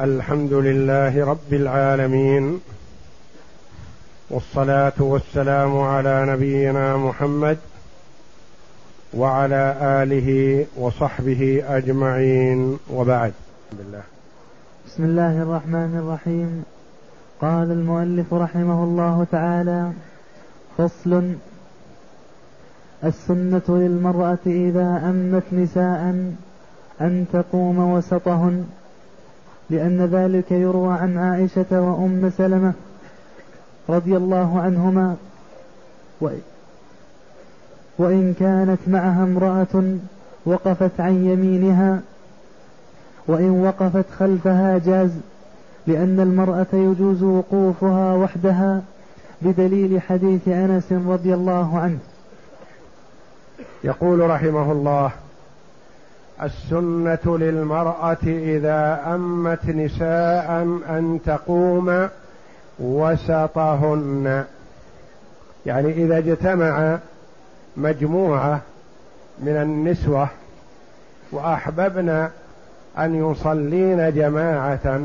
الحمد لله رب العالمين والصلاة والسلام على نبينا محمد وعلى آله وصحبه أجمعين وبعد. بسم الله الرحمن الرحيم. قال المؤلف رحمه الله تعالى فصل السنة للمرأة إذا أمت نساء أن تقوم وسطهن. لأن ذلك يروى عن عائشة وأم سلمة رضي الله عنهما وإن كانت معها امرأة وقفت عن يمينها وإن وقفت خلفها جاز لأن المرأة يجوز وقوفها وحدها بدليل حديث أنس رضي الله عنه. يقول رحمه الله السنة للمرأة إذا أمت نساء أن تقوم وسطهن. يعني إذا اجتمع مجموعة من النسوة وأحببن أن يصلين جماعة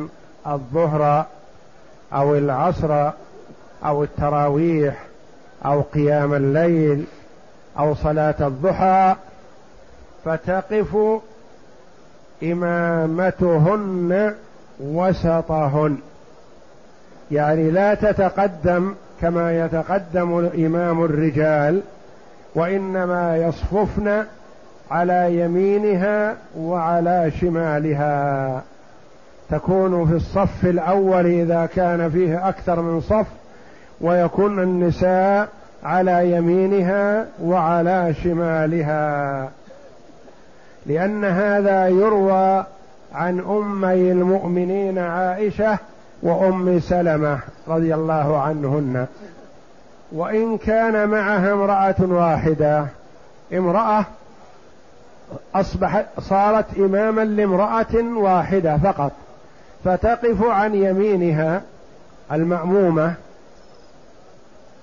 الظهر أو العصر أو التراويح أو قيام الليل أو صلاة الضحى فتقف إمامتهن وسطهن. يعني لا تتقدم كما يتقدم إمام الرجال وإنما يصففن على يمينها وعلى شمالها. تكون في الصف الأول إذا كان فيه أكثر من صف ويكون النساء على يمينها وعلى شمالها. لأن هذا يروى عن أمي المؤمنين عائشة وأم سلمة رضي الله عنهن. وإن كان معها امرأة واحدة امرأة أصبحت صارت إماما لامرأة واحدة فقط. فتقف عن يمينها المأمومة.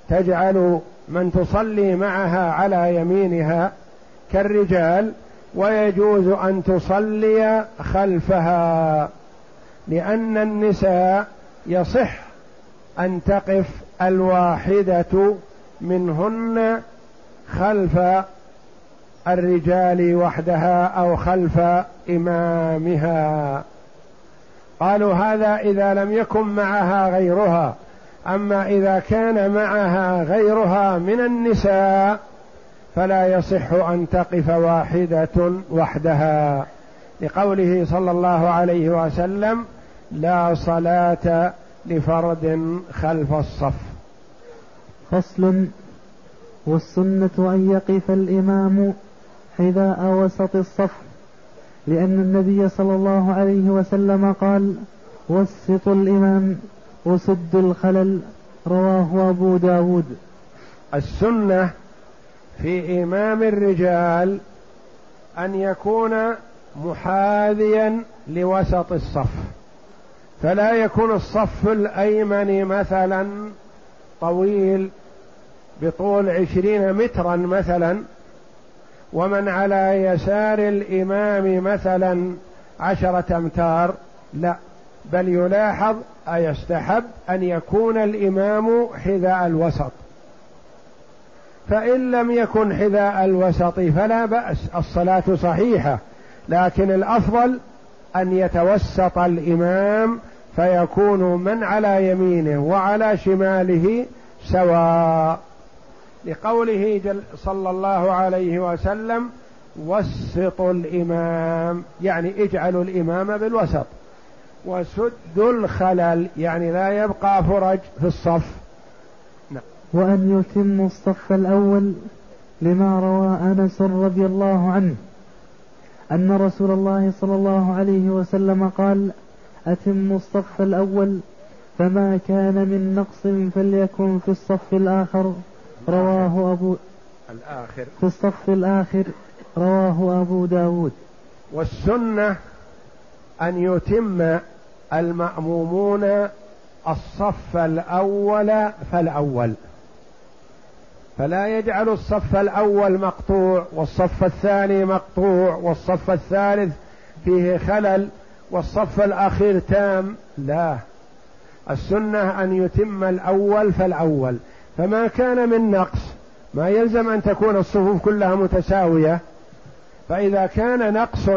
تجعل من تصلي معها على يمينها كالرجال ويجوز أن تصلي خلفها لأن النساء يصح أن تقف الواحدة منهن خلف الرجال وحدها أو خلف إمامها. قالوا هذا إذا لم يكن معها غيرها أما إذا كان معها غيرها من النساء فلا يصح أن تقف واحدة وحدها. لقوله صلى الله عليه وسلم لا صلاة لفرد خلف الصف. فصل والسنة أن يقف الإمام حذاء وسط الصف لأن النبي صلى الله عليه وسلم قال وسطوا الإمام وسدوا الخلل رواه أبو داود. السنة في إمام الرجال أن يكون محاذيا لوسط الصف. فلا يكون الصف الأيمن مثلا طويل بطول عشرين مترا مثلا ومن على يسار الإمام مثلا عشرة أمتار لا بل يلاحظ أيستحب أن يكون الإمام حذاء الوسط. فإن لم يكن حذاء الوسط فلا بأس الصلاة صحيحة لكن الأفضل أن يتوسط الإمام فيكون من على يمينه وعلى شماله سواء. لقوله جل صلى الله عليه وسلم وسطوا الإمام يعني اجعلوا الإمام بالوسط. وسدوا الخلل يعني لا يبقى فرج في الصف. وأن يتموا الصف الأول لما روى أنس رضي الله عنه. أن رسول الله صلى الله عليه وسلم قال أتموا الصف الأول فما كان من نقص فليكن في الصف الآخر. رواه أبو الآخر. في الصف الآخر رواه أبو داود. والسنة أن يتم المأمومون الصف الأول فالأول. فلا يجعل الصف الأول مقطوع والصف الثاني مقطوع والصف الثالث فيه خلل والصف الأخير تام. لا. السنة أن يتم الأول فالأول. فما كان من نقص ما يلزم أن تكون الصفوف كلها متساوية. فإذا كان نقص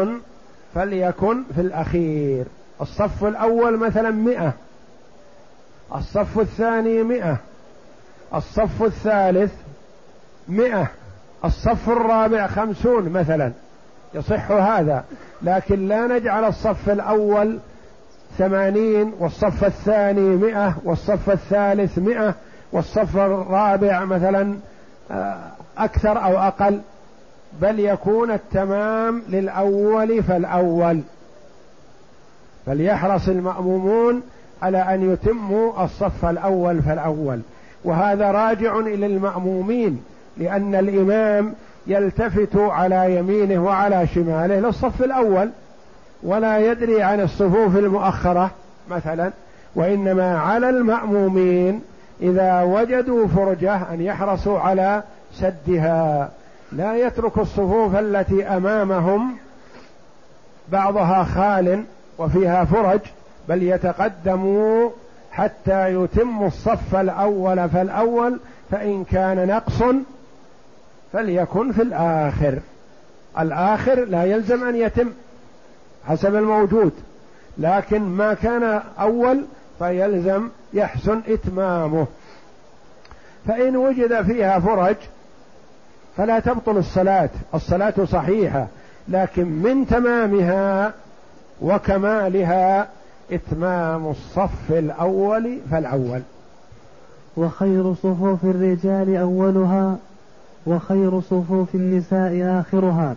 فليكن في الأخير. الصف الأول مثلا مئة. الصف الثاني مئة. الصف الثالث مئة الصف الرابع خمسون مثلا. يصح هذا. لكن لا نجعل الصف الأول ثمانين والصف الثاني مئة والصف الثالث مئة والصف الرابع مثلا آه، أكثر أو أقل. بل يكون التمام للأول فالأول. فليحرص المأمومون على أن يتموا الصف الأول فالأول. وهذا راجع إلى المأمومين. لأن الإمام يلتفت على يمينه وعلى شماله للصف الأول ولا يدري عن الصفوف المؤخرة مثلا وإنما على المأمومين إذا وجدوا فرجة أن يحرصوا على سدها. لا يترك الصفوف التي أمامهم بعضها خال وفيها فرج بل يتقدموا حتى يتموا الصف الأول فالأول فإن كان نقص فليكن في الآخر. الآخر لا يلزم أن يتم حسب الموجود لكن ما كان أول فيلزم يحسن إتمامه. فإن وجد فيها فرج فلا تبطل الصلاة الصلاة صحيحة لكن من تمامها وكمالها إتمام الصف الأول فالأول. وخير صفوف الرجال أولها وخير صفوف النساء آخرها.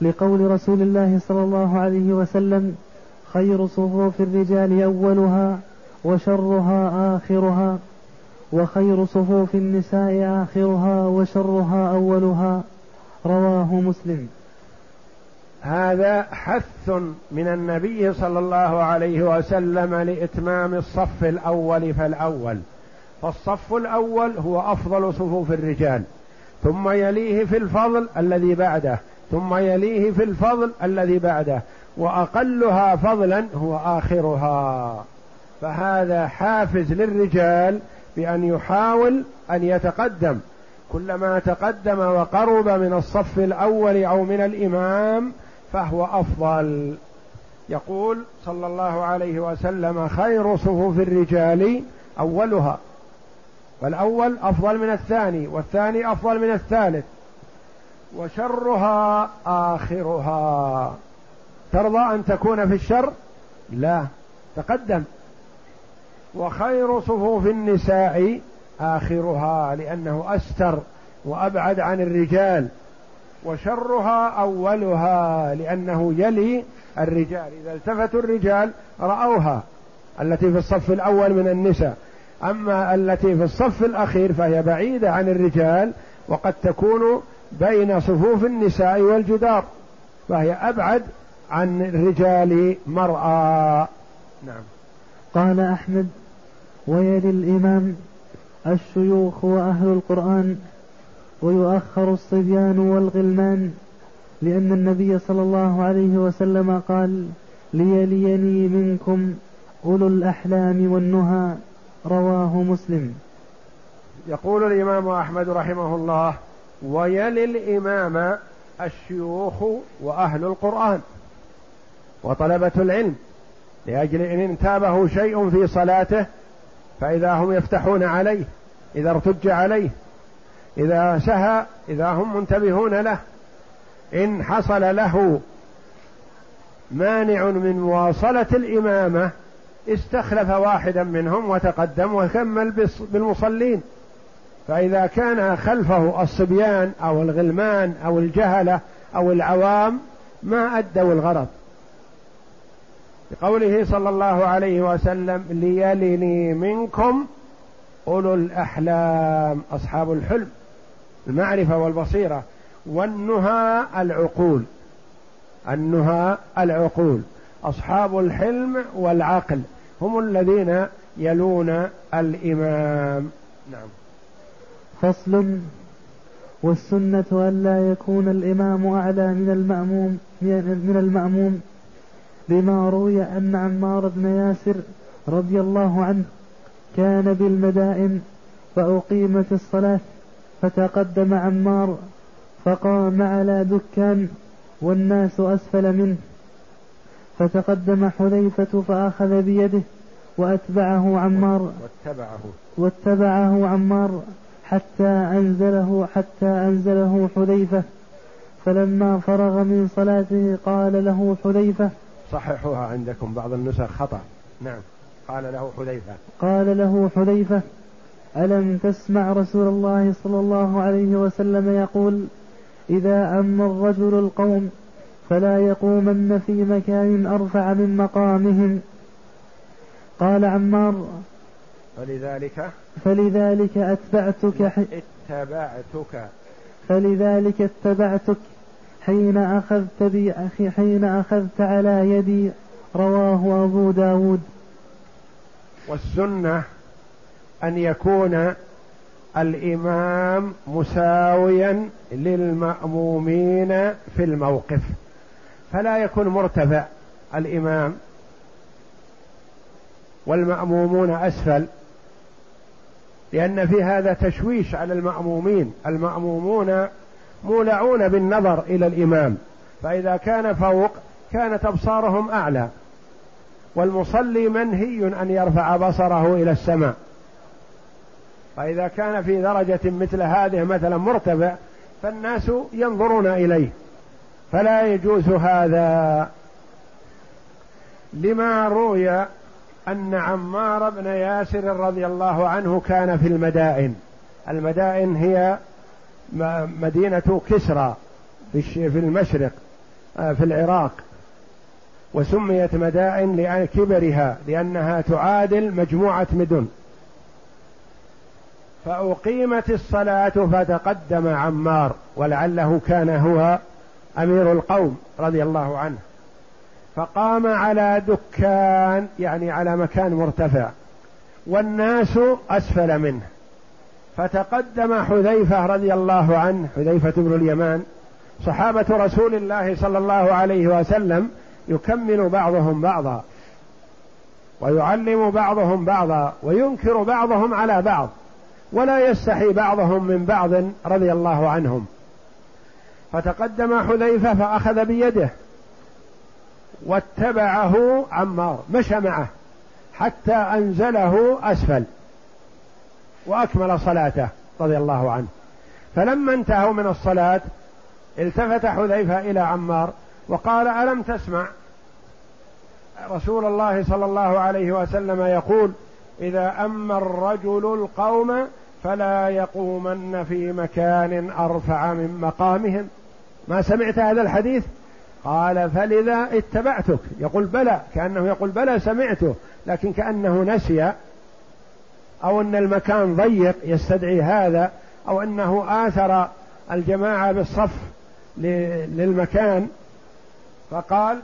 لقول رسول الله صلى الله عليه وسلم خير صفوف الرجال أولها وشرها آخرها وخير صفوف النساء آخرها وشرها أولها. رواه مسلم. هذا حث من النبي صلى الله عليه وسلم لإتمام الصف الأول فالأول. فالصف الأول هو أفضل صفوف الرجال. ثم يليه في الفضل الذي بعده ثم يليه في الفضل الذي بعده وأقلها فضلا هو آخرها. فهذا حافز للرجال بأن يحاول أن يتقدم. كلما تقدم وقرب من الصف الأول أو من الإمام فهو أفضل. يقول صلى الله عليه وسلم خير صفوف الرجال أولها. والأول أفضل من الثاني والثاني أفضل من الثالث. وشرها آخرها. ترضى أن تكون في الشر؟ لا. تقدم. وخير صفوف النساء آخرها لأنه أستر وأبعد عن الرجال. وشرها أولها لأنه يلي الرجال. إذا التفتوا الرجال رأوها. التي في الصف الأول من النساء. أما التي في الصف الأخير فهي بعيدة عن الرجال وقد تكون بين صفوف النساء والجدار فهي أبعد عن الرجال مرأى. نعم. قال أحمد ويلي الإمام الشيوخ وأهل القرآن ويؤخر الصبيان والغلمان لأن النبي صلى الله عليه وسلم قال ليليني منكم أولو الأحلام والنهى. رواه مسلم. يقول الإمام أحمد رحمه الله ويلي الإمام الشيوخ وأهل القرآن وطلبة العلم لأجل إن انتابه شيء في صلاته فإذا هم يفتحون عليه إذا ارتج عليه إذا سهى إذا هم منتبهون له إن حصل له مانع من مواصلة الإمامة استخلف واحدا منهم وتقدم وكمل بالمصلين. فإذا كان خلفه الصبيان أو الغلمان أو الجهلة أو العوام ما أدوا الغرض. بقوله صلى الله عليه وسلم ليلني منكم أولو الأحلام أصحاب الحلم المعرفة والبصيرة والنهى العقول. النهى العقول أصحاب الحلم والعقل. هم الذين يلون الإمام. نعم. فصل. والسنة ألا يكون الإمام أعلى من المأموم من المأموم لما روي أن عمار بن ياسر رضي الله عنه كان بالمدائن فأقيمت الصلاة فتقدم عمار فقام على دكان والناس أسفل منه. فتقدم حذيفة فأخذ بيده وأتبعه عمار واتبعه. واتبعه عمار حتى أنزله حتى أنزله حذيفة. فلما فرغ من صلاته قال له حذيفة صححوها عندكم بعض النسخ خطأ. نعم. قال له حذيفة. قال له حذيفة ألم تسمع رسول الله صلى الله عليه وسلم يقول إذا أما الرجل القوم فلا يقومن في مكان أرفع من مقامهم. قال عمار فلذلك فلذلك أتبعتك اتبعتك. فلذلك اتبعتك حين أخذت بي أخي حين أخذت على يدي رواه أبو داود. والسنة أن يكون الإمام مساويا للمأمومين في الموقف. فلا يكون مرتفع الإمام والمأمومون أسفل لأن في هذا تشويش على المأمومين. المأمومون مولعون بالنظر إلى الإمام فإذا كان فوق كانت أبصارهم أعلى والمصلي منهي أن يرفع بصره إلى السماء. فإذا كان في درجة مثل هذه مثلا مرتفع فالناس ينظرون إليه. فلا يجوز هذا. لما روي أن عمار بن ياسر رضي الله عنه كان في المدائن. المدائن هي مدينة كسرى في المشرق آه، في العراق. وسميت مدائن لكبرها لأنها تعادل مجموعة مدن. فأقيمت الصلاة فتقدم عمار ولعله كان هو أمير القوم رضي الله عنه. فقام على دكان يعني على مكان مرتفع والناس أسفل منه. فتقدم حذيفة رضي الله عنه حذيفة بن اليمان صحابة رسول الله صلى الله عليه وسلم يكمل بعضهم بعضا ويعلم بعضهم بعضا وينكر بعضهم على بعض ولا يستحي بعضهم من بعض رضي الله عنهم. فتقدم حذيفة فأخذ بيده واتبعه عمار مشى معه حتى أنزله أسفل وأكمل صلاته رضي الله عنه. فلما انتهوا من الصلاة التفت حذيفة إلى عمار وقال ألم تسمع؟ رسول الله صلى الله عليه وسلم يقول إذا أما الرجل القوم فلا يقومن في مكان أرفع من مقامهم. ما سمعت هذا الحديث؟ قال فلذا اتبعتك. يقول بلى. كأنه يقول بلى سمعته. لكن كأنه نسي أو أن المكان ضيق يستدعي هذا أو أنه آثر الجماعة بالصف للمكان. فقال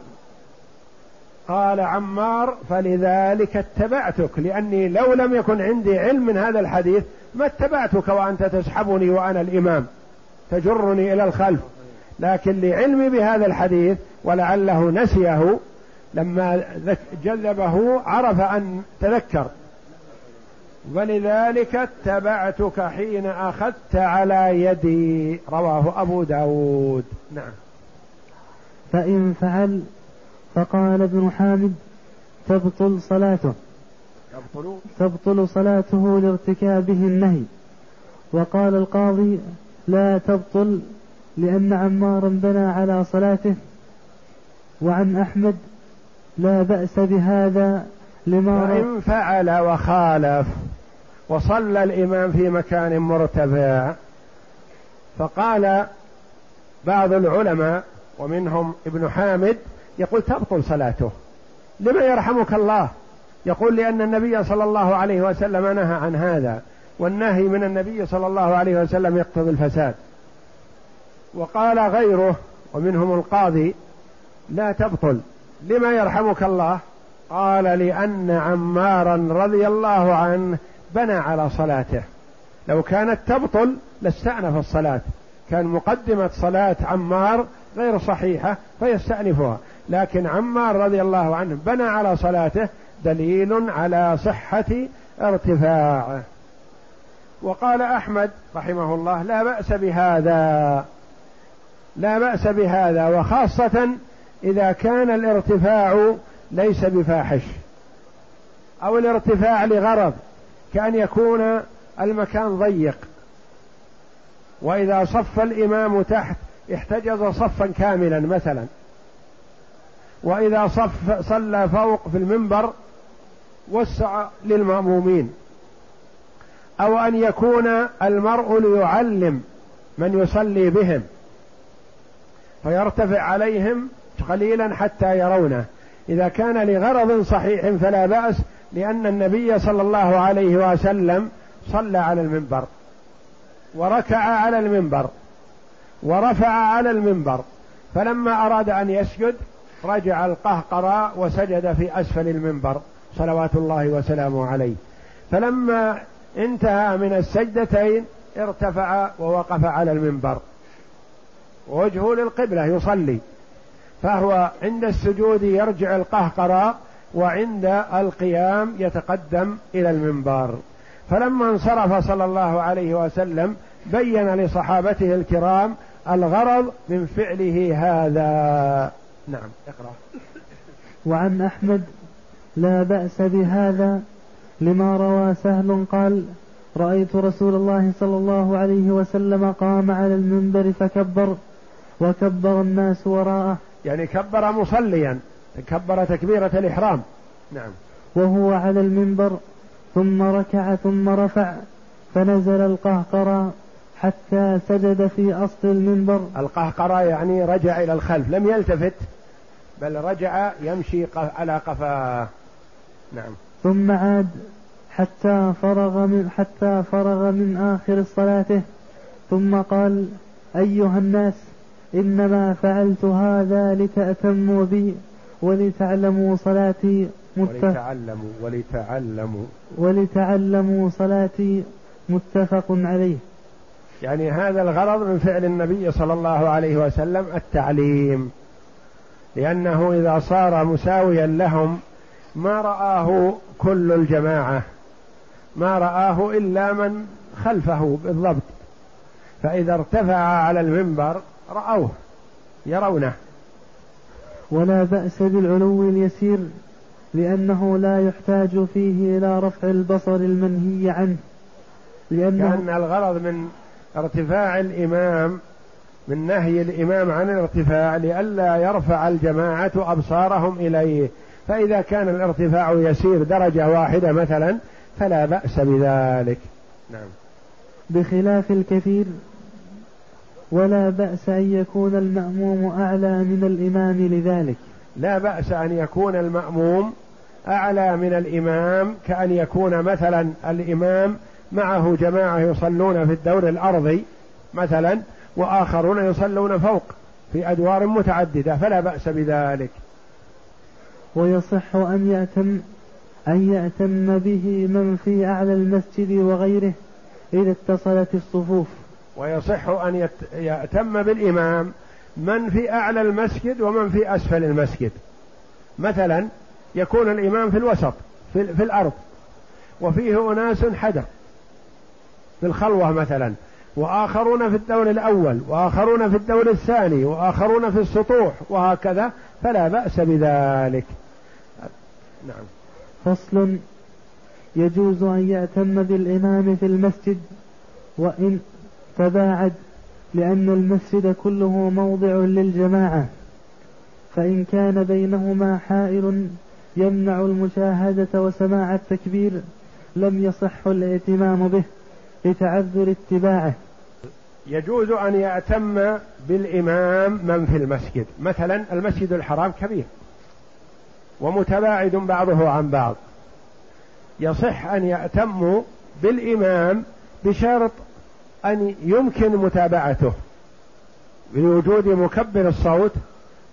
قال عمار فلذلك اتبعتك. لأني لو لم يكن عندي علم من هذا الحديث ما اتبعتك وأنت تسحبني وأنا الإمام. تجرني إلى الخلف. لكن لعلمي بهذا الحديث ولعله نسيه لما جذبه عرف أن تذكر. ولذلك اتبعتك حين أخذت على يدي. رواه أبو داود. نعم. فإن فعل فقال ابن حامد تبطل صلاته. تبطل؟ تبطل صلاته لارتكابه النهي. وقال القاضي لا تبطل لأن عمارا بنى على صلاته وعن أحمد لا بأس بهذا لما فإن فعل وخالف وصلى الإمام في مكان مرتفع فقال بعض العلماء ومنهم ابن حامد يقول تبطل صلاته. لما يرحمك الله؟ يقول لأن النبي صلى الله عليه وسلم نهى عن هذا والنهي من النبي صلى الله عليه وسلم يقتضي الفساد. وقال غيره ومنهم القاضي لا تبطل لما يرحمك الله؟ قال لأن عمارا رضي الله عنه بنى على صلاته. لو كانت تبطل لاستأنف الصلاة. كان مقدمة صلاة عمار غير صحيحة فيستأنفها. لكن عمار رضي الله عنه بنى على صلاته دليل على صحة ارتفاعه. وقال أحمد رحمه الله لا بأس بهذا. لا بأس بهذا وخاصة إذا كان الارتفاع ليس بفاحش أو الارتفاع لغرض كأن يكون المكان ضيق. وإذا صف الإمام تحت احتجز صفا كاملا مثلا. وإذا صف صلى فوق في المنبر وسع للمأمومين. أو أن يكون المرء ليعلم من يصلي بهم. فيرتفع عليهم قليلا حتى يرونه. إذا كان لغرض صحيح فلا بأس لأن النبي صلى الله عليه وسلم صلى على المنبر وركع على المنبر ورفع على المنبر. فلما أراد أن يسجد رجع القهقراء وسجد في أسفل المنبر صلوات الله وسلامه عليه. فلما انتهى من السجدتين ارتفع ووقف على المنبر. وجهه للقبلة يصلي. فهو عند السجود يرجع القهقراء وعند القيام يتقدم إلى المنبر. فلما انصرف صلى الله عليه وسلم بين لصحابته الكرام الغرض من فعله هذا. نعم اقرأ. وعن أحمد لا بأس بهذا لما روى سهل قال رأيت رسول الله صلى الله عليه وسلم قام على المنبر فكبر وكبر الناس وراءه. يعني كبر مصليا كبر تكبيرة الإحرام. نعم. وهو على المنبر ثم ركع ثم رفع فنزل القهقرى حتى سجد في أصل المنبر. القهقرى يعني رجع إلى الخلف لم يلتفت بل رجع يمشي على قفاه. نعم. ثم عاد حتى فرغ من حتى فرغ من آخر صلاته. ثم قال أيها الناس إنما فعلت هذا لتأتموا بي ولتعلموا صلاتي ولتعلموا ولتعلموا. ولتعلموا صلاتي متفق عليه. يعني هذا الغرض من فعل النبي صلى الله عليه وسلم التعليم. لأنه إذا صار مساويا لهم ما رآه كل الجماعة ما رآه إلا من خلفه بالضبط. فإذا ارتفع على المنبر رأوه يرونه. ولا بأس بالعلو اليسير لأنه لا يحتاج فيه إلى رفع البصر المنهي عنه. لأنه لأن الغرض من ارتفاع الإمام من نهي الإمام عن الارتفاع لئلا يرفع الجماعة أبصارهم إليه. فإذا كان الارتفاع يسير درجة واحدة مثلا فلا بأس بذلك. نعم. بخلاف الكثير ولا بأس أن يكون المأموم أعلى من الإمام لذلك. لا بأس أن يكون المأموم أعلى من الإمام كأن يكون مثلا الإمام معه جماعة يصلون في الدور الأرضي مثلا وآخرون يصلون فوق في أدوار متعددة فلا بأس بذلك. ويصح أن يأتم أن يأتم به من في أعلى المسجد وغيره إذا اتصلت الصفوف. ويصح أن يأتم بالإمام من في أعلى المسجد ومن في أسفل المسجد. مثلا يكون الإمام في الوسط في, في الأرض وفيه أناس حدر في الخلوة مثلا وآخرون في الدور الأول وآخرون في الدور الثاني وآخرون في السطوح وهكذا فلا بأس بذلك. نعم. فصل يجوز أن يأتم بالإمام في المسجد وإن تباعد لأن المسجد كله موضع للجماعة. فإن كان بينهما حائل يمنع المشاهدة وسماع التكبير لم يصح الائتمام به لتعذر اتباعه. يجوز أن يأتم بالإمام من في المسجد. مثلا المسجد الحرام كبير ومتباعد بعضه عن بعض. يصح أن يأتموا بالإمام بشرط أن يمكن متابعته بوجود مكبر الصوت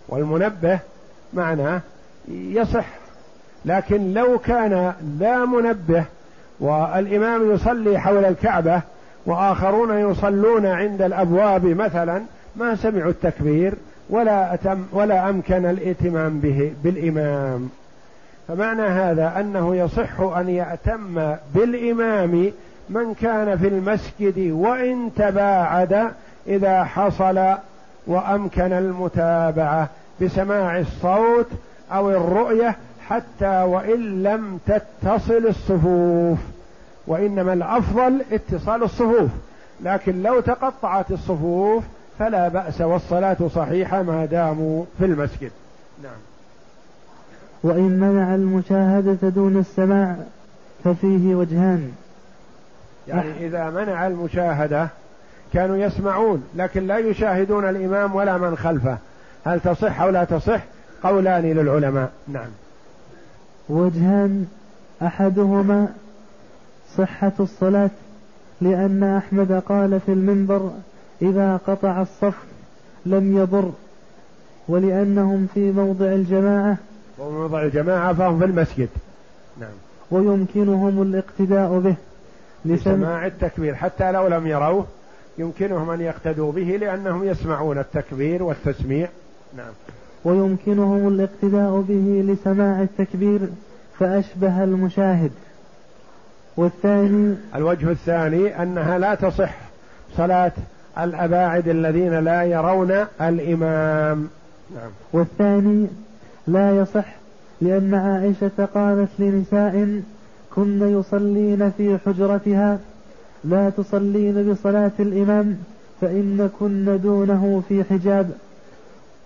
والمنبه معناه يصح. لكن لو كان لا منبه والإمام يصلي حول الكعبة وآخرون يصلون عند الأبواب مثلا ما سمعوا التكبير ولا أتم ولا أمكن الائتمام به بالإمام. فمعنى هذا أنه يصح أن يأتم بالإمام من كان في المسجد وإن تباعد إذا حصل وأمكن المتابعة بسماع الصوت أو الرؤية حتى وإن لم تتصل الصفوف. وإنما الأفضل اتصال الصفوف. لكن لو تقطعت الصفوف فلا بأس والصلاة صحيحة ما داموا في المسجد. نعم. وإن منع المشاهدة دون السماع ففيه وجهان. يعني إذا منع المشاهدة كانوا يسمعون لكن لا يشاهدون الإمام ولا من خلفه. هل تصح أو لا تصح؟ قولان للعلماء. نعم. وجهان أحدهما صحة الصلاة لأن أحمد قال في المنبر إذا قطع الصف لم يضر ولأنهم في موضع الجماعة. وموضع الجماعة فهم في المسجد. نعم. ويمكنهم الاقتداء به. لسماع التكبير. حتى لو لم يروه يمكنهم أن يقتدوا به لأنهم يسمعون التكبير والتسميع. نعم. ويمكنهم الاقتداء به لسماع التكبير فأشبه المشاهد. والثاني الوجه الثاني أنها لا تصح صلاة الأباعد الذين لا يرون الإمام. نعم. والثاني لا يصح لأن عائشة قالت لنساء كن يصلين في حجرتها لا تصلين بصلاة الإمام فإن كن دونه في حجاب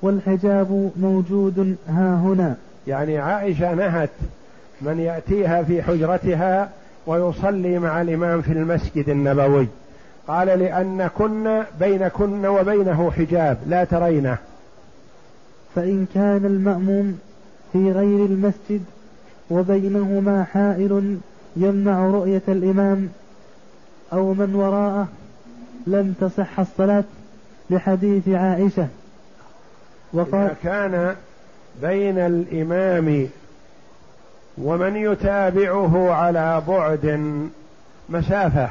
والحجاب موجود ها هنا. يعني عائشة نهت من يأتيها في حجرتها ويصلي مع الإمام في المسجد النبوي. قال لأن كن بينكن وبينه حجاب لا ترينه. فإن كان المأموم في غير المسجد وبينهما حائل يمنع رؤية الإمام أو من وراءه لم تصح الصلاة لحديث عائشة. وقال إذا كان بين الإمام ومن يتابعه على بعد مسافة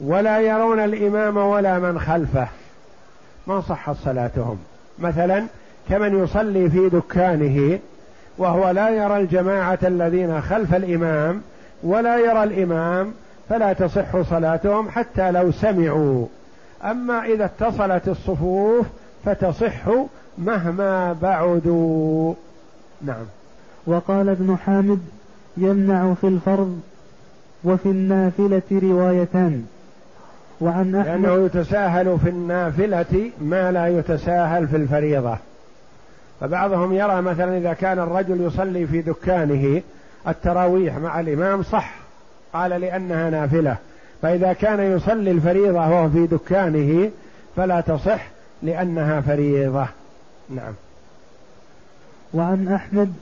ولا يرون الإمام ولا من خلفه ما صحت صلاتهم؟ مثلا كمن يصلي في دكانه وهو لا يرى الجماعة الذين خلف الإمام ولا يرى الإمام فلا تصح صلاتهم حتى لو سمعوا. أما إذا اتصلت الصفوف فتصح مهما بعدوا. نعم. وقال ابن حامد يمنع في الفرض وفي النافلة روايتان. وعن أحمد لأنه يتساهل في النافلة ما لا يتساهل في الفريضة. فبعضهم يرى مثلا إذا كان الرجل يصلي في دكانه التراويح مع الإمام صح قال لأنها نافلة. فإذا كان يصلي الفريضة وهو في دكانه فلا تصح لأنها فريضة. نعم. وعن أحمد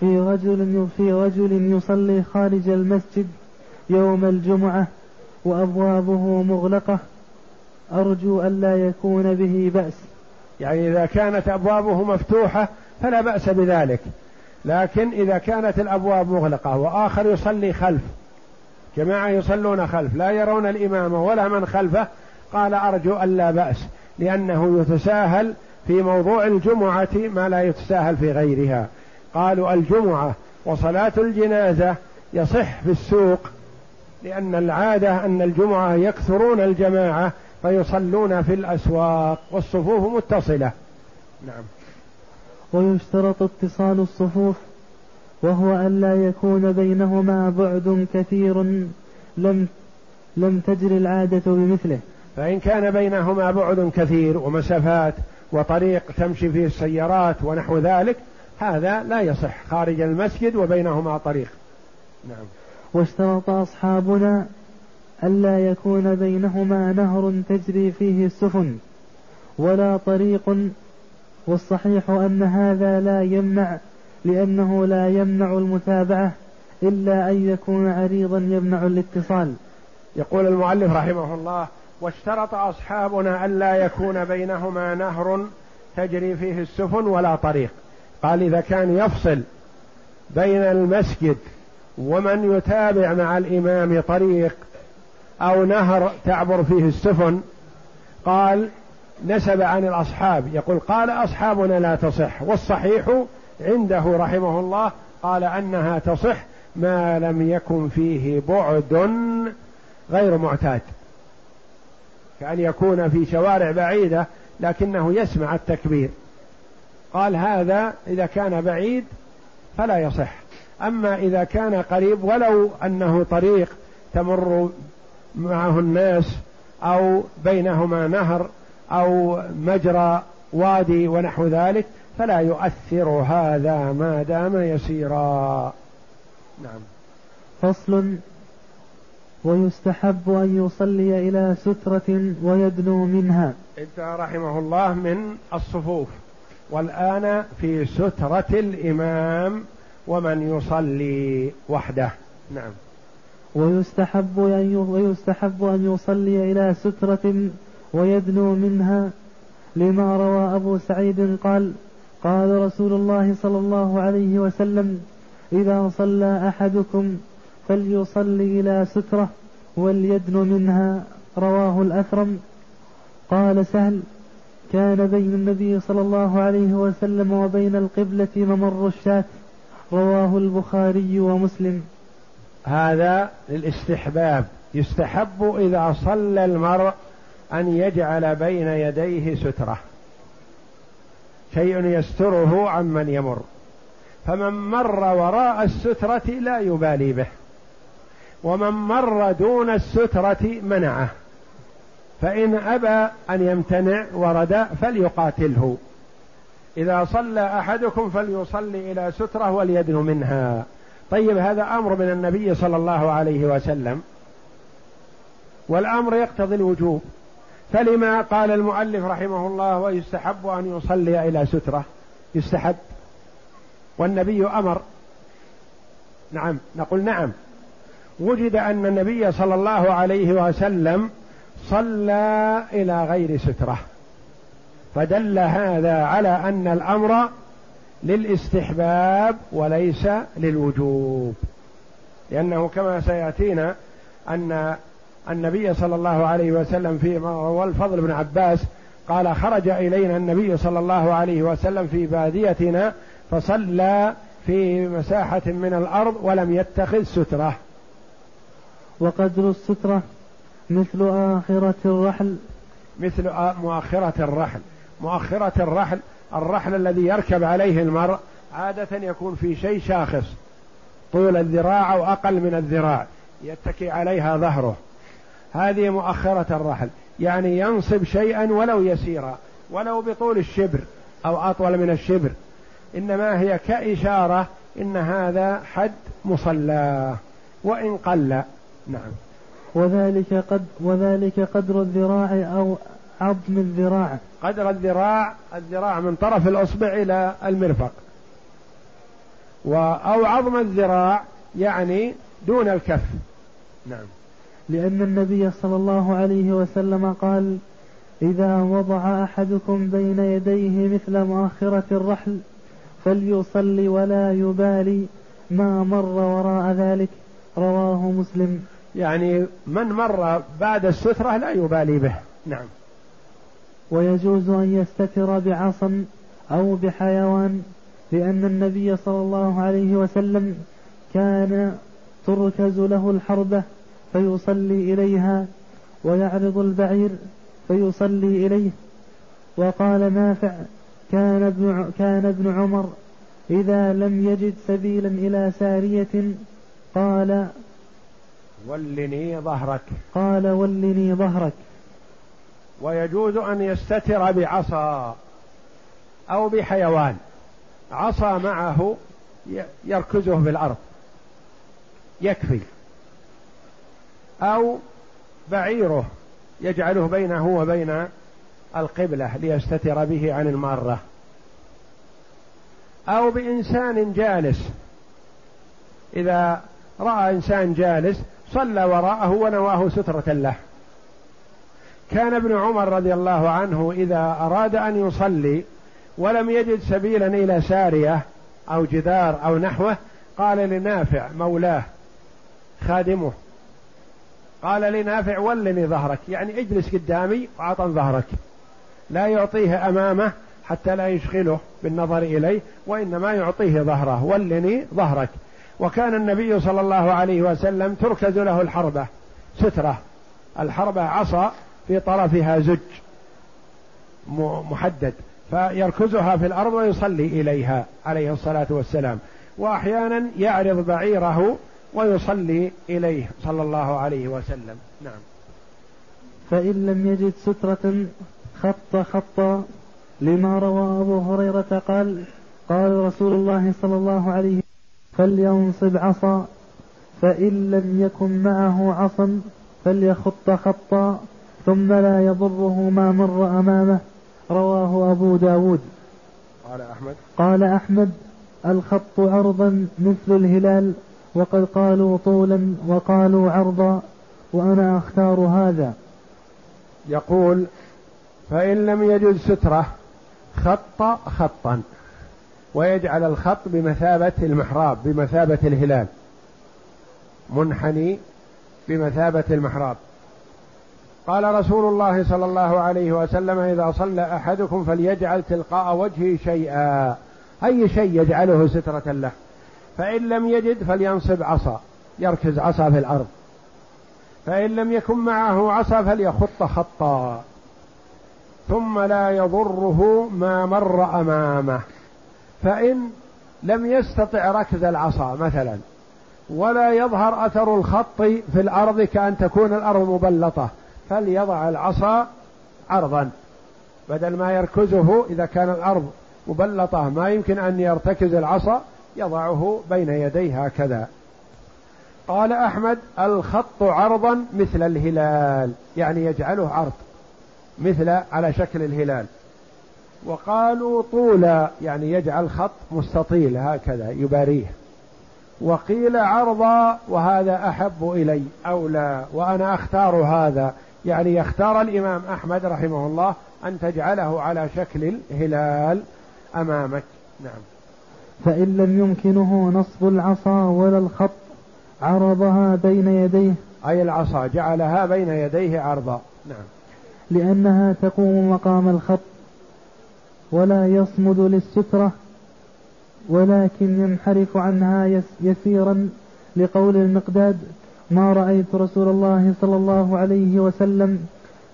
في رجل في رجل يصلي خارج المسجد يوم الجمعة وأبوابه مغلقة أرجو ألا يكون به بأس. يعني إذا كانت أبوابه مفتوحة فلا بأس بذلك. لكن إذا كانت الأبواب مغلقة وآخر يصلي خلف جماعة يصلون خلف لا يرون الإمام ولا من خلفه قال أرجو ألا بأس لأنه يتساهل في موضوع الجمعة ما لا يتساهل في غيرها. قالوا الجمعة وصلاة الجنازة يصح في السوق لأن العادة أن الجمعة يكثرون الجماعة فيصلون في الأسواق والصفوف متصلة. نعم. ويشترط اتصال الصفوف وهو أن لا يكون بينهما بعد كثير لم لم تجري العادة بمثله. فإن كان بينهما بعد كثير ومسافات وطريق تمشي فيه السيارات ونحو ذلك هذا لا يصح خارج المسجد وبينهما طريق. نعم. واشترط أصحابنا ألا يكون بينهما نهر تجري فيه السفن ولا طريق والصحيح أن هذا لا يمنع لأنه لا يمنع المتابعة إلا أن يكون عريضا يمنع الاتصال. يقول المؤلف رحمه الله واشترط أصحابنا ألا يكون بينهما نهر تجري فيه السفن ولا طريق. قال إذا كان يفصل بين المسجد ومن يتابع مع الإمام طريق أو نهر تعبر فيه السفن قال نسب عن الأصحاب. يقول قال أصحابنا لا تصح. والصحيح عنده رحمه الله قال أنها تصح ما لم يكن فيه بعد غير معتاد. كأن يكون في شوارع بعيدة لكنه يسمع التكبير. قال هذا إذا كان بعيد فلا يصح. أما إذا كان قريب ولو أنه طريق تمر معه الناس أو بينهما نهر أو مجرى وادي ونحو ذلك فلا يؤثر هذا ما دام يسيرا. نعم. فصل. ويستحب أن يصلي إلى سترة ويدنو منها. انتهى رحمه الله من الصفوف. والآن في سترة الإمام ومن يصلي وحده. نعم. ويستحب أن ويستحب أن يصلي إلى سترة ويدنو منها. لما روى أبو سعيد قال قال رسول الله صلى الله عليه وسلم إذا صلى أحدكم فليصلي إلى سترة وليدن منها. رواه الأثرم قال سهل كان بين النبي صلى الله عليه وسلم وبين القبلة ممر الشاة. رواه البخاري ومسلم. هذا للاستحباب. يستحب إذا صلى المرء أن يجعل بين يديه سترة. شيء يستره عمن يمر. فمن مر وراء السترة لا يبالي به. ومن مر دون السترة منعه. فإن أبى أن يمتنع ورد فليقاتله. إذا صلى أحدكم فليصلي إلى سترة وليدن منها. طيب هذا أمر من النبي صلى الله عليه وسلم والأمر يقتضي الوجوب. فلما قال المؤلف رحمه الله ويستحب أن يصلي إلى سترة يستحب. والنبي أمر. نعم نقول نعم. وجد أن النبي صلى الله عليه وسلم صلى إلى غير سترة. فدل هذا على أن الأمر للاستحباب وليس للوجوب. لأنه كما سيأتينا أن النبي صلى الله عليه وسلم في والفضل بن عباس قال خرج إلينا النبي صلى الله عليه وسلم في باديتنا فصلى في مساحة من الأرض ولم يتخذ سترة. وقدر السترة مثل آخرة الرحل. مثل مؤخرة الرحل. مؤخرة الرحل الرحل الذي يركب عليه المرء عادة يكون في شيء شاخص طول الذراع أو أقل من الذراع يتكي عليها ظهره. هذه مؤخرة الرحل يعني ينصب شيئا ولو يسيرا ولو بطول الشبر أو أطول من الشبر. إنما هي كإشارة إن هذا حد مصلى وإن قل. نعم. وذلك قد وذلك قدر الذراع أو عظم الذراع قدر الذراع الذراع من طرف الأصبع إلى المرفق. أو عظم الذراع يعني دون الكف. نعم. لأن النبي صلى الله عليه وسلم قال إذا وضع أحدكم بين يديه مثل مؤخرة الرحل فليصلي ولا يبالي ما مر وراء ذلك رواه مسلم. يعني من مر بعد السترة لا يبالي به. نعم. ويجوز أن يستتر بعصا أو بحيوان لأن النبي صلى الله عليه وسلم كان تركز له الحربة فيصلي إليها ويعرض البعير فيصلي إليه. وقال نافع كان ابن كان ابن عمر إذا لم يجد سبيلا إلى سارية قال ولني ظهرك. قال ولني ظهرك. ويجوز أن يستتر بعصا أو بحيوان. عصا معه يركزه في الأرض. يكفي. أو بعيره يجعله بينه وبين القبلة ليستتر به عن المارة. أو بإنسان جالس. إذا رأى إنسان جالس صلى وراءه ونواه سترة له. كان ابن عمر رضي الله عنه إذا أراد أن يصلي ولم يجد سبيلا إلى سارية أو جدار أو نحوه قال لنافع مولاه خادمه. قال لنافع ولني ظهرك يعني اجلس قدامي وعطن ظهرك. لا يعطيه أمامه حتى لا يشغله بالنظر إليه وإنما يعطيه ظهره ولني ظهرك. وكان النبي صلى الله عليه وسلم تركز له الحربة سترة. الحربة عصا في طرفها زج محدد فيركزها في الأرض ويصلي إليها عليه الصلاة والسلام. وأحيانا يعرض بعيره ويصلي إليه صلى الله عليه وسلم. نعم. فإن لم يجد سترة خط خطا لما روى أبو هريرة قال قال رسول الله صلى الله عليه وسلم فلينصب عصا فإن لم يكن معه عصا فليخط خطا. ثم لا يضره ما مر أمامه. رواه أبو داود. قال أحمد. قال أحمد الخط عرضا مثل الهلال وقد قالوا طولا وقالوا عرضا وأنا أختار هذا. يقول فإن لم يجد سترة خط خطا ويجعل الخط بمثابة المحراب بمثابة الهلال. منحني بمثابة المحراب. قال رسول الله صلى الله عليه وسلم إذا صلى أحدكم فليجعل تلقاء وجهه شيئا. أي شيء يجعله سترة له. فإن لم يجد فلينصب عصا. يركز عصا في الأرض. فإن لم يكن معه عصا فليخط خطا. ثم لا يضره ما مر أمامه. فإن لم يستطع ركز العصا مثلا. ولا يظهر أثر الخط في الأرض كأن تكون الأرض مبلطة. فليضع العصا عرضا بدل ما يركزه إذا كان الأرض مبلطة ما يمكن أن يرتكز العصا يضعه بين يديه هكذا. قال أحمد الخط عرضا مثل الهلال يعني يجعله عرض مثل على شكل الهلال. وقالوا طولا يعني يجعل خط مستطيل هكذا يباريه. وقيل عرضا وهذا أحب إلي أولى وأنا أختار هذا. يعني يختار الإمام أحمد رحمه الله أن تجعله على شكل الهلال أمامك. نعم. فإن لم يمكنه نصب العصا ولا الخط عرضها بين يديه. أي العصا جعلها بين يديه عرضا. نعم. لأنها تقوم مقام الخط ولا يصمد للسترة ولكن ينحرف عنها يسيرا لقول المقداد ما رأيت رسول الله صلى الله عليه وسلم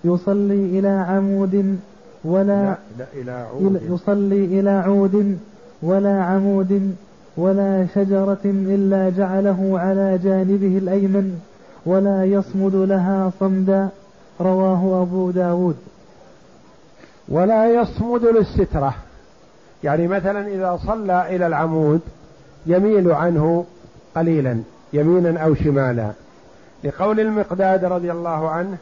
يصلي إلى عمود ولا لا لا إلى عود. يصلي إلى عود ولا عمود ولا شجرة إلا جعله على جانبه الأيمن ولا يصمد لها صمدا. رواه أبو داود. ولا يصمد للسترة. يعني مثلا إذا صلى إلى العمود يميل عنه قليلا يمينا أو شمالا. لقول المقداد رضي الله عنه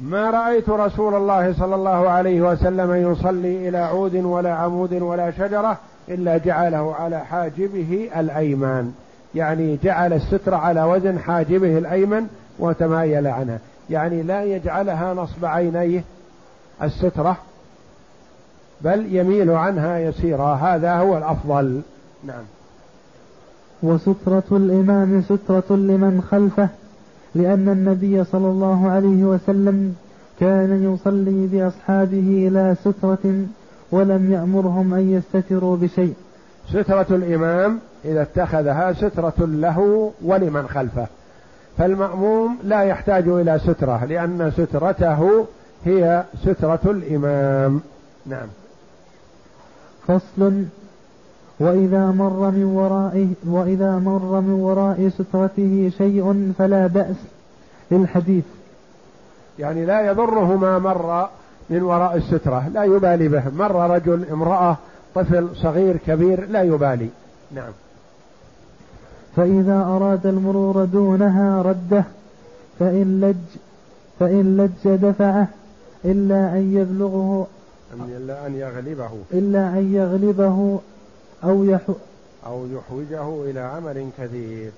ما رأيت رسول الله صلى الله عليه وسلم يصلي إلى عود ولا عمود ولا شجرة إلا جعله على حاجبه الأيمن يعني جعل السترة على وزن حاجبه الأيمن وتمايل عنها يعني لا يجعلها نصب عينيه السترة بل يميل عنها يسيرا هذا هو الأفضل. نعم. وسترة الإمام سترة لمن خلفه لأن النبي صلى الله عليه وسلم كان يصلي بأصحابه إلى سترة ولم يأمرهم أن يستتروا بشيء. سترة الإمام إذا اتخذها سترة له ولمن خلفه. فالمأموم لا يحتاج إلى سترة لأن سترته هي سترة الإمام. نعم. فصل وإذا مر من ورائه وإذا مر من وراء سترته شيء فلا بأس للحديث. يعني لا يضره ما مر من وراء السترة لا يبالي به. مر رجل امرأة طفل صغير كبير لا يبالي. نعم. فإذا أراد المرور دونها رده فإن لج فإن لج دفعه إلا أن يبلغه إلا أن يغلبه. إلا أن يغلبه أو يحو أو يحوجه إلى عمل كثير.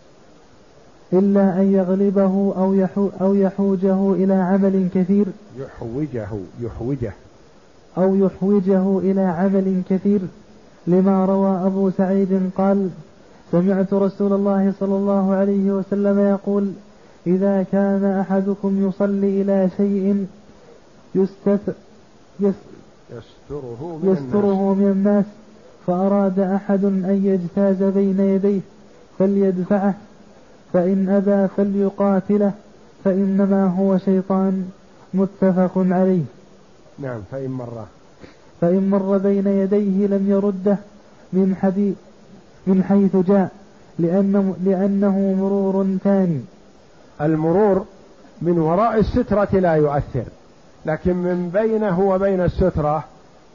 إلا أن يغلبه أو يحو أو يحوجه إلى عمل كثير. يحوجه يحوجه. أو يحوجه إلى عمل كثير. لما روى أبو سعيد قال سمعت رسول الله صلى الله عليه وسلم يقول إذا كان أحدكم يصلي إلى شيء يستث يستره من يستره من الناس. فأراد أحد أن يجتاز بين يديه فليدفعه فإن أبى فليقاتله فإنما هو شيطان متفق عليه. نعم فإن مر. فإن مر بين يديه لم يرده من حديث من حيث جاء لأنه, لأنه مرور ثاني. المرور من وراء السترة لا يؤثر لكن من بينه وبين السترة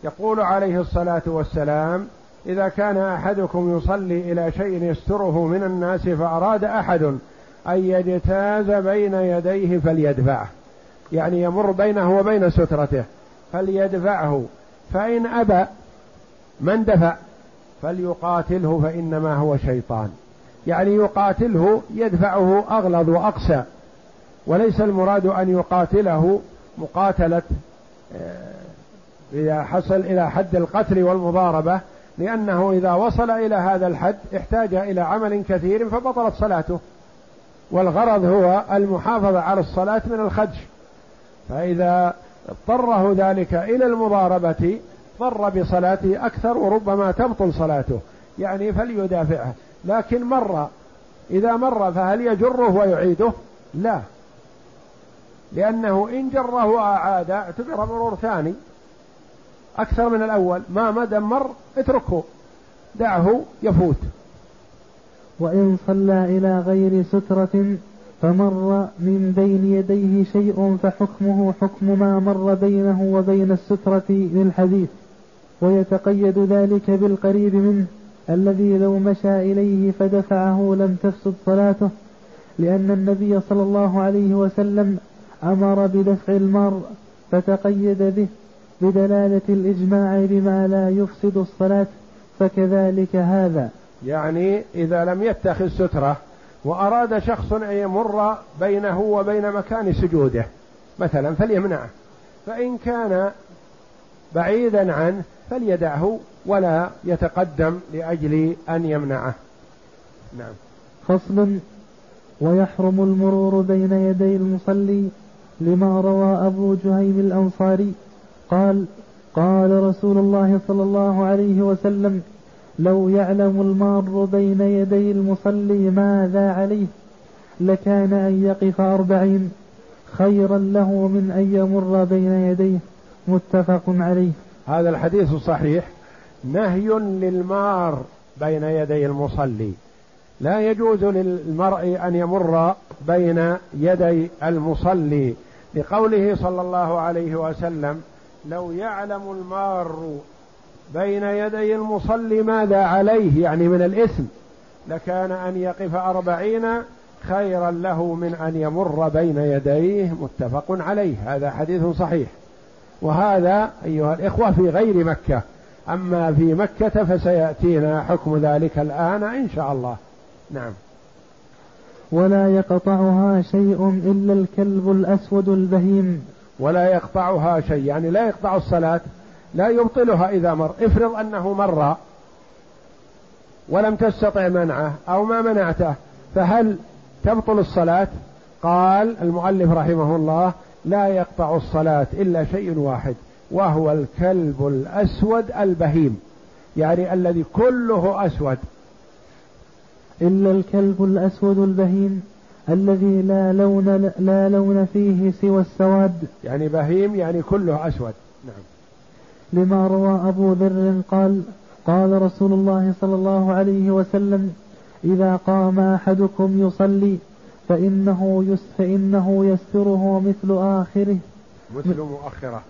يقول عليه الصلاة والسلام إذا كان أحدكم يصلي إلى شيء يستره من الناس فأراد أحد أن يجتاز بين يديه فليدفعه. يعني يمر بينه وبين سترته فليدفعه. فإن أبى من دفع فليقاتله فإنما هو شيطان. يعني يقاتله يدفعه أغلظ وأقسى. وليس المراد أن يقاتله مقاتلة آه، إذا حصل إلى حد القتل والمضاربة لأنه إذا وصل إلى هذا الحد احتاج إلى عمل كثير فبطلت صلاته. والغرض هو المحافظة على الصلاة من الخدش. فإذا اضطره ذلك إلى المضاربة ضر بصلاته أكثر وربما تبطل صلاته. يعني فليدافعها لكن مر. إذا مر فهل يجره ويعيده؟ لا. لأنه إن جره وأعاد اعتبر مرور ثاني. أكثر من الأول. ما مدى مر اتركه. دعه يفوت. وإن صلى إلى غير سترة فمر من بين يديه شيء فحكمه حكم ما مر بينه وبين السترة للحديث ويتقيد ذلك بالقريب منه الذي لو مشى إليه فدفعه لم تفسد صلاته. لأن النبي صلى الله عليه وسلم أمر بدفع المار فتقيد به. بدلالة الإجماع بما لا يفسد الصلاة فكذلك هذا. يعني إذا لم يتخذ سترة وأراد شخص أن يمر بينه وبين مكان سجوده مثلا فليمنعه فإن كان بعيدا عنه فليدعه ولا يتقدم لأجل أن يمنعه. نعم. فصل ويحرم المرور بين يدي المصلي لما روى أبو جهيم الأنصاري. قال قال رسول الله صلى الله عليه وسلم لو يعلم المار بين يدي المصلي ماذا عليه لكان أن يقف أربعين خيرا له من أن يمر بين يديه متفق عليه. هذا الحديث صحيح. نهي للمار بين يدي المصلي. لا يجوز للمرء أن يمر بين يدي المصلي. لقوله صلى الله عليه وسلم لو يعلم المار بين يدي المصلي ماذا عليه يعني من الإثم لكان أن يقف أربعين خيرا له من أن يمر بين يديه متفق عليه هذا حديث صحيح. وهذا أيها الإخوة في غير مكة. أما في مكة فسيأتينا حكم ذلك الآن إن شاء الله. نعم. ولا يقطعها شيء إلا الكلب الأسود البهيم. ولا يقطعها شيء. يعني لا يقطع الصلاة لا يبطلها إذا مر. افرض أنه مر ولم تستطع منعه أو ما منعته فهل تبطل الصلاة؟ قال المؤلف رحمه الله لا يقطع الصلاة إلا شيء واحد وهو الكلب الأسود البهيم. يعني الذي كله أسود. إلا الكلب الأسود البهيم. الذي لا لون لا لون فيه سوى السواد. يعني بهيم يعني كله أسود. نعم. لما روى أبو ذر قال قال رسول الله صلى الله عليه وسلم إذا قام أحدكم يصلي فإنه يس فإنه يستره مثل آخره. مثل مؤخرة.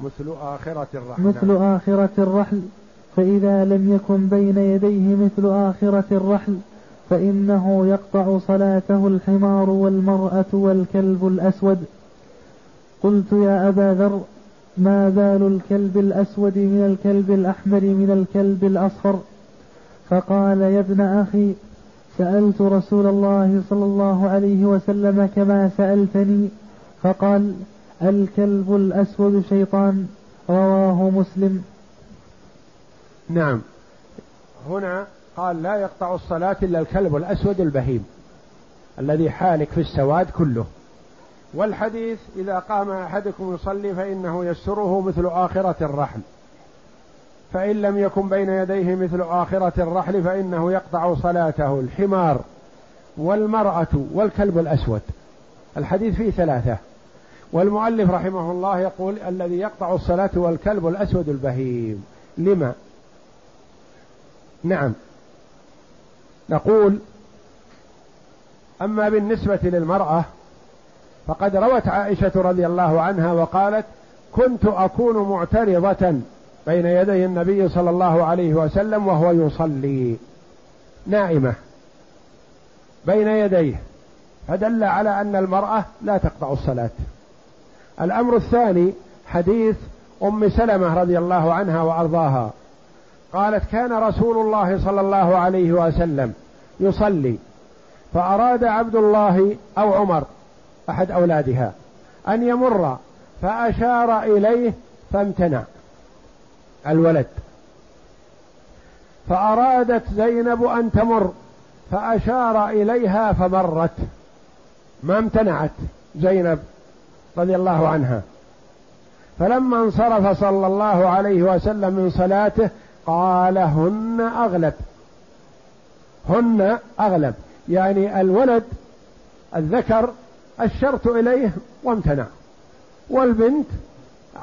مثل آخرة الرحل. مثل. آخرة الرحل. فإذا لم يكن بين يديه مثل آخرة الرحل فإنه يقطع صلاته الحمار والمرأة والكلب الأسود. قلت يا أبا ذر ما بال الكلب الأسود من الكلب الأحمر من الكلب الأصفر؟ فقال يا ابن أخي سألت رسول الله صلى الله عليه وسلم كما سألتني فقال الكلب الأسود شيطان رواه مسلم. نعم. هنا قال لا يقطع الصلاة إلا الكلب الأسود البهيم الذي حالك في السواد كله. والحديث إذا قام أحدكم يصلي فإنه يسره مثل آخرة الرحل. فإن لم يكن بين يديه مثل آخرة الرحل فإنه يقطع صلاته الحمار والمرأة والكلب الأسود. الحديث فيه ثلاثة. والمؤلف رحمه الله يقول الذي يقطع الصلاة والكلب الأسود البهيم. لما؟ نعم. نقول أما بالنسبة للمرأة فقد روت عائشة رضي الله عنها وقالت كنت أكون معترضة بين يدي النبي صلى الله عليه وسلم وهو يصلي. نائمة. بين يديه. فدل على أن المرأة لا تقطع الصلاة. الأمر الثاني حديث أم سلمة رضي الله عنها وأرضاها. قالت كان رسول الله صلى الله عليه وسلم يصلي فأراد عبد الله أو عمر أحد أولادها أن يمر فأشار إليه فامتنع الولد. فأرادت زينب أن تمر فأشار إليها فمرت. ما امتنعت زينب رضي الله عنها. فلما انصرف صلى الله عليه وسلم من صلاته قال هن أغلب. هن أغلب. يعني الولد الذكر أشرت إليه وامتنع. والبنت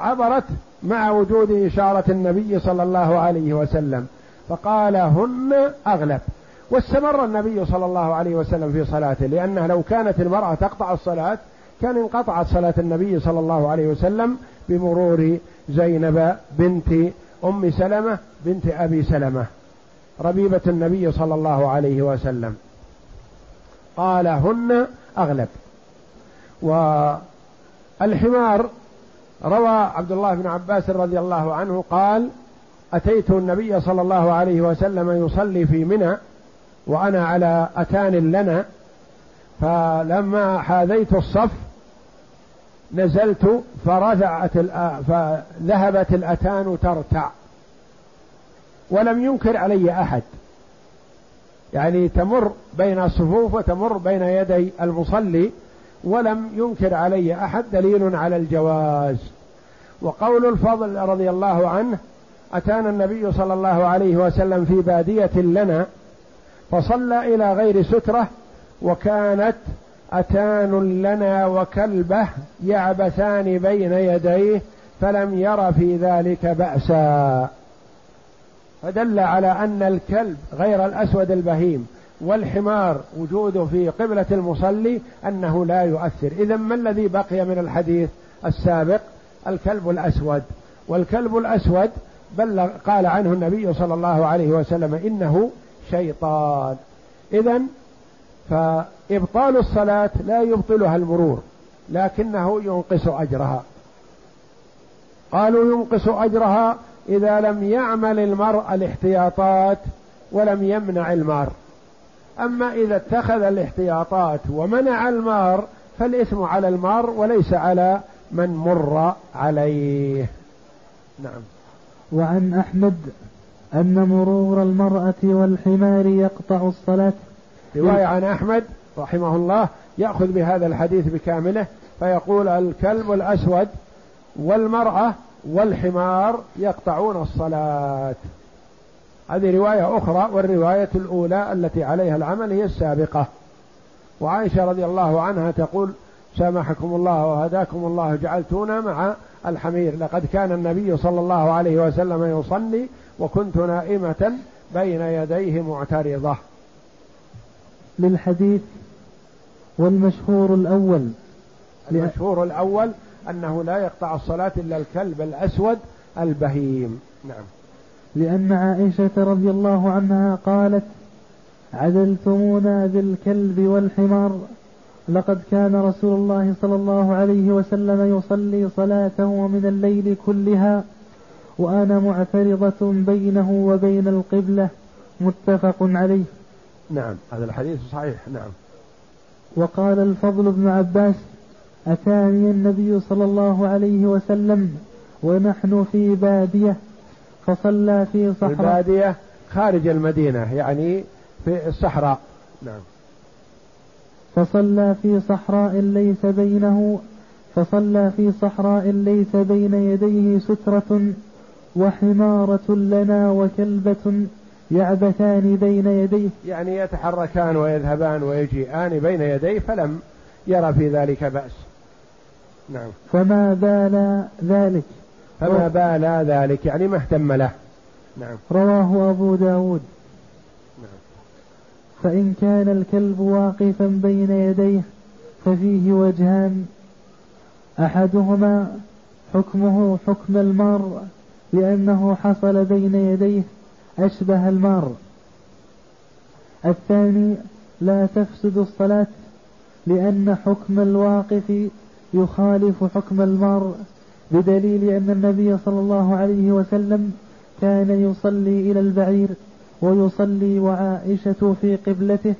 عبرت مع وجود إشارة النبي صلى الله عليه وسلم فقال هن أغلب. واستمر النبي صلى الله عليه وسلم في صلاته لأنه لو كانت المرأة تقطع الصلاة كان انقطعت صلاة النبي صلى الله عليه وسلم بمرور زينب بنت أم سلمة بنت أبي سلمة ربيبة النبي صلى الله عليه وسلم. قال هن أغلب. والحمار روى عبد الله بن عباس رضي الله عنه قال أتيت النبي صلى الله عليه وسلم يصلي في منى وأنا على أتان لنا فلما حاذيت الصف نزلت فرفعت فذهبت الأتان ترتع. ولم ينكر علي أحد. يعني تمر بين الصفوف وتمر بين يدي المصلي ولم ينكر علي أحد دليل على الجواز. وقول الفضل رضي الله عنه أتانا النبي صلى الله عليه وسلم في بادية لنا فصلى إلى غير سترة وكانت أتان لنا وكلبه يعبثان بين يديه فلم ير في ذلك بأسا. فدل على أن الكلب غير الأسود البهيم والحمار وجوده في قبلة المصلي أنه لا يؤثر. إذا ما الذي بقي من الحديث السابق؟ الكلب الأسود. والكلب الأسود بلغ قال عنه النبي صلى الله عليه وسلم إنه شيطان. إذا فإبطال الصلاة لا يبطلها المرور لكنه ينقص أجرها. قالوا ينقص أجرها إذا لم يعمل المرء الاحتياطات ولم يمنع المار. أما إذا اتخذ الاحتياطات ومنع المار فالإثم على المار وليس على من مر عليه. نعم. وعن أحمد أن مرور المرأة والحمار يقطع الصلاة. رواية عن أحمد رحمه الله يأخذ بهذا الحديث بكامله فيقول الكلب الأسود والمرأة والحمار يقطعون الصلاة. هذه رواية أخرى والرواية الأولى التي عليها العمل هي السابقة. وعائشة رضي الله عنها تقول سامحكم الله وهداكم الله جعلتونا مع الحمير. لقد كان النبي صلى الله عليه وسلم يصلي وكنت نائمة بين يديه معترضة. للحديث والمشهور الأول. المشهور الأول أنه لا يقطع الصلاة إلا الكلب الأسود البهيم. نعم. لأن عائشة رضي الله عنها قالت عدلتمونا بالكلب والحمار لقد كان رسول الله صلى الله عليه وسلم يصلي صلاته من الليل كلها وأنا معترضة بينه وبين القبلة متفق عليه. نعم هذا الحديث صحيح نعم. وقال الفضل بن عباس أتاني النبي صلى الله عليه وسلم ونحن في بادية فصلى في صحراء. البادية خارج المدينة يعني في الصحراء. نعم. فصلى في صحراء ليس بينه فصلى في صحراء ليس بين يديه سترة وحمارة لنا وكلبة يعبثان بين يديه. يعني يتحركان ويذهبان ويجيئان بين يديه فلم يرى في ذلك بأس. نعم. فما بال ذلك؟ فما بال ذلك؟ يعني ما اهتم له. نعم. رواه أبو داود. نعم. فإن كان الكلب واقفا بين يديه ففيه وجهان أحدهما حكمه حكم المار لأنه حصل بين يديه أشبه المار. الثاني لا تفسد الصلاة لأن حكم الواقف يخالف حكم المار بدليل أن النبي صلى الله عليه وسلم كان يصلي إلى البعير ويصلي وعائشة في قبلته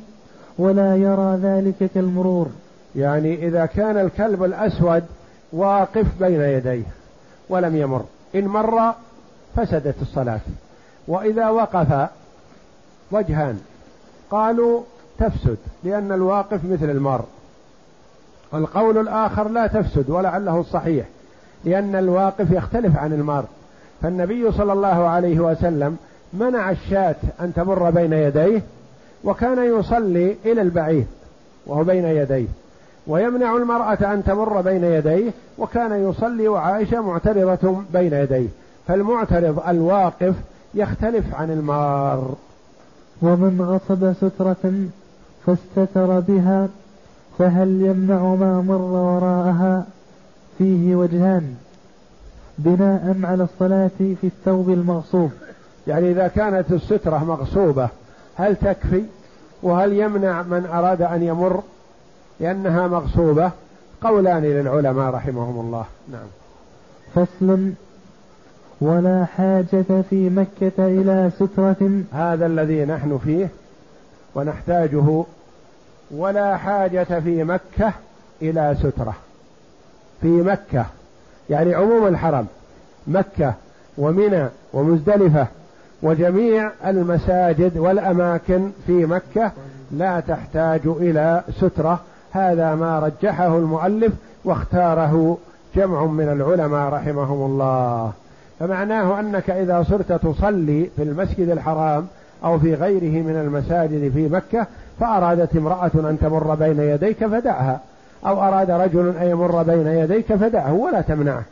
ولا يرى ذلك كالمرور. يعني إذا كان الكلب الأسود واقف بين يديه ولم يمر إن مر فسدت الصلاة. وإذا وقف وجهان قالوا تفسد لأن الواقف مثل المار القول الآخر لا تفسد ولعله الصحيح لأن الواقف يختلف عن المار فالنبي صلى الله عليه وسلم منع الشاة أن تمر بين يديه وكان يصلي إلى البعير وهو بين يديه. ويمنع المرأة أن تمر بين يديه وكان يصلي وعائشة معترضة بين يديه. فالمعترض الواقف يختلف عن المار. ومن غصب سترة فاستتر بها فهل يمنع ما مر وراءها؟ فيه وجهان بناء على الصلاة في الثوب المغصوب. يعني إذا كانت السترة مغصوبة هل تكفي؟ وهل يمنع من أراد أن يمر؟ لأنها مغصوبة. قولان للعلماء رحمهم الله. نعم. فصل ولا حاجة في مكة إلى سترة. هذا الذي نحن فيه ونحتاجه ولا حاجة في مكة إلى سترة. في مكة يعني عموم الحرم مكة ومنى ومزدلفة وجميع المساجد والأماكن في مكة لا تحتاج إلى سترة. هذا ما رجحه المؤلف واختاره جمع من العلماء رحمهم الله. فمعناه أنك إذا صرت تصلي في المسجد الحرام أو في غيره من المساجد في مكة فأرادت امرأة أن تمر بين يديك فدعها. أو أراد رجل أن يمر بين يديك فدعه ولا تمنعه.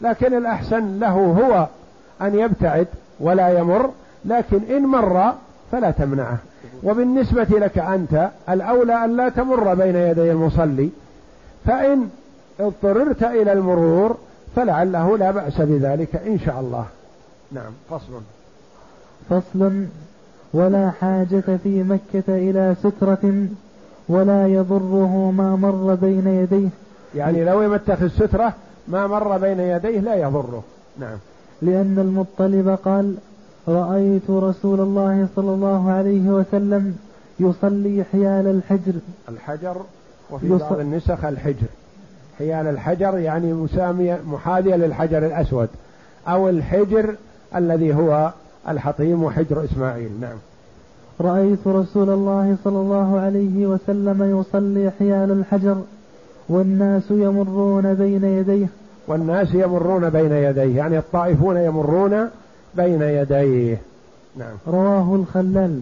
لكن الأحسن له هو أن يبتعد ولا يمر لكن إن مر فلا تمنعه. وبالنسبة لك أنت الأولى أن لا تمر بين يدي المصلي. فإن اضطررت إلى المرور فلعله لا بأس بذلك إن شاء الله. نعم فصل. فصل. ولا حاجة في مكة إلى سترة ولا يضره ما مر بين يديه. يعني لو يمتخذ سترة ما مر بين يديه لا يضره. نعم. لأن المطلب قال رأيت رسول الله صلى الله عليه وسلم يصلي حيال الحجر. الحجر وفي يص... بعض النسخ الحجر. حيال الحجر يعني مسامية محاذية للحجر الأسود أو الحجر الذي هو الحطيم وحجر إسماعيل. نعم. رأيت رسول الله صلى الله عليه وسلم يصلي حيال الحجر والناس يمرون بين يديه. والناس يمرون بين يديه يعني الطائفون يمرون بين يديه. نعم. رواه الخلال.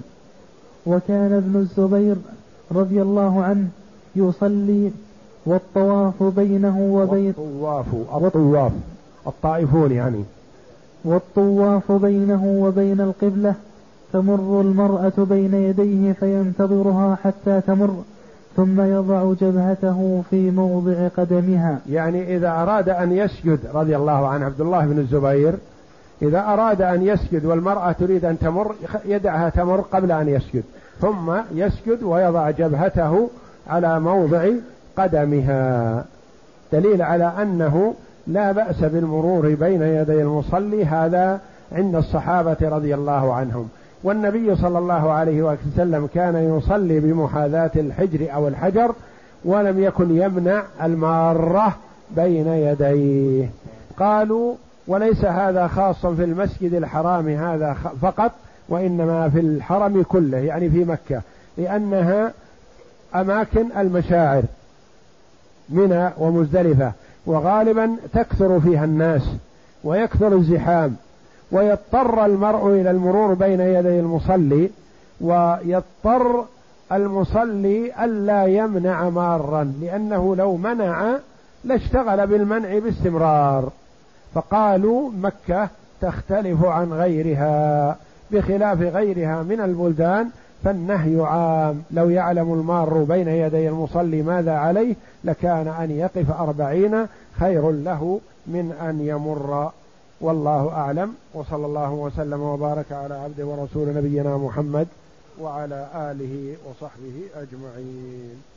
وكان ابن الزبير رضي الله عنه يصلي والطواف بينه وبين والطواف الطواف. الطائفون يعني. والطواف بينه وبين القبلة تمر المرأة بين يديه فينتظرها حتى تمر ثم يضع جبهته في موضع قدمها. يعني إذا أراد أن يسجد رضي الله عنه عبد الله بن الزبير إذا أراد أن يسجد والمرأة تريد أن تمر يدعها تمر قبل أن يسجد ثم يسجد ويضع جبهته على موضع قدمها. دليل على أنه لا بأس بالمرور بين يدي المصلي هذا عند الصحابة رضي الله عنهم. والنبي صلى الله عليه وسلم كان يصلي بمحاذاة الحجر أو الحجر ولم يكن يمنع المارة بين يديه. قالوا وليس هذا خاصا في المسجد الحرام هذا فقط وإنما في الحرم كله يعني في مكة لأنها أماكن المشاعر. منى ومزدلفة وغالبا تكثر فيها الناس ويكثر الزحام ويضطر المرء إلى المرور بين يدي المصلي ويضطر المصلي ألا يمنع مارا لأنه لو منع لاشتغل بالمنع باستمرار. فقالوا مكة تختلف عن غيرها بخلاف غيرها من البلدان فالنهي عام. لو يعلم المار بين يدي المصلي ماذا عليه لكان أن يقف أربعين خير له من أن يمر. والله أعلم. وصلى الله وسلم وبارك على عبد ورسول نبينا محمد وعلى آله وصحبه أجمعين.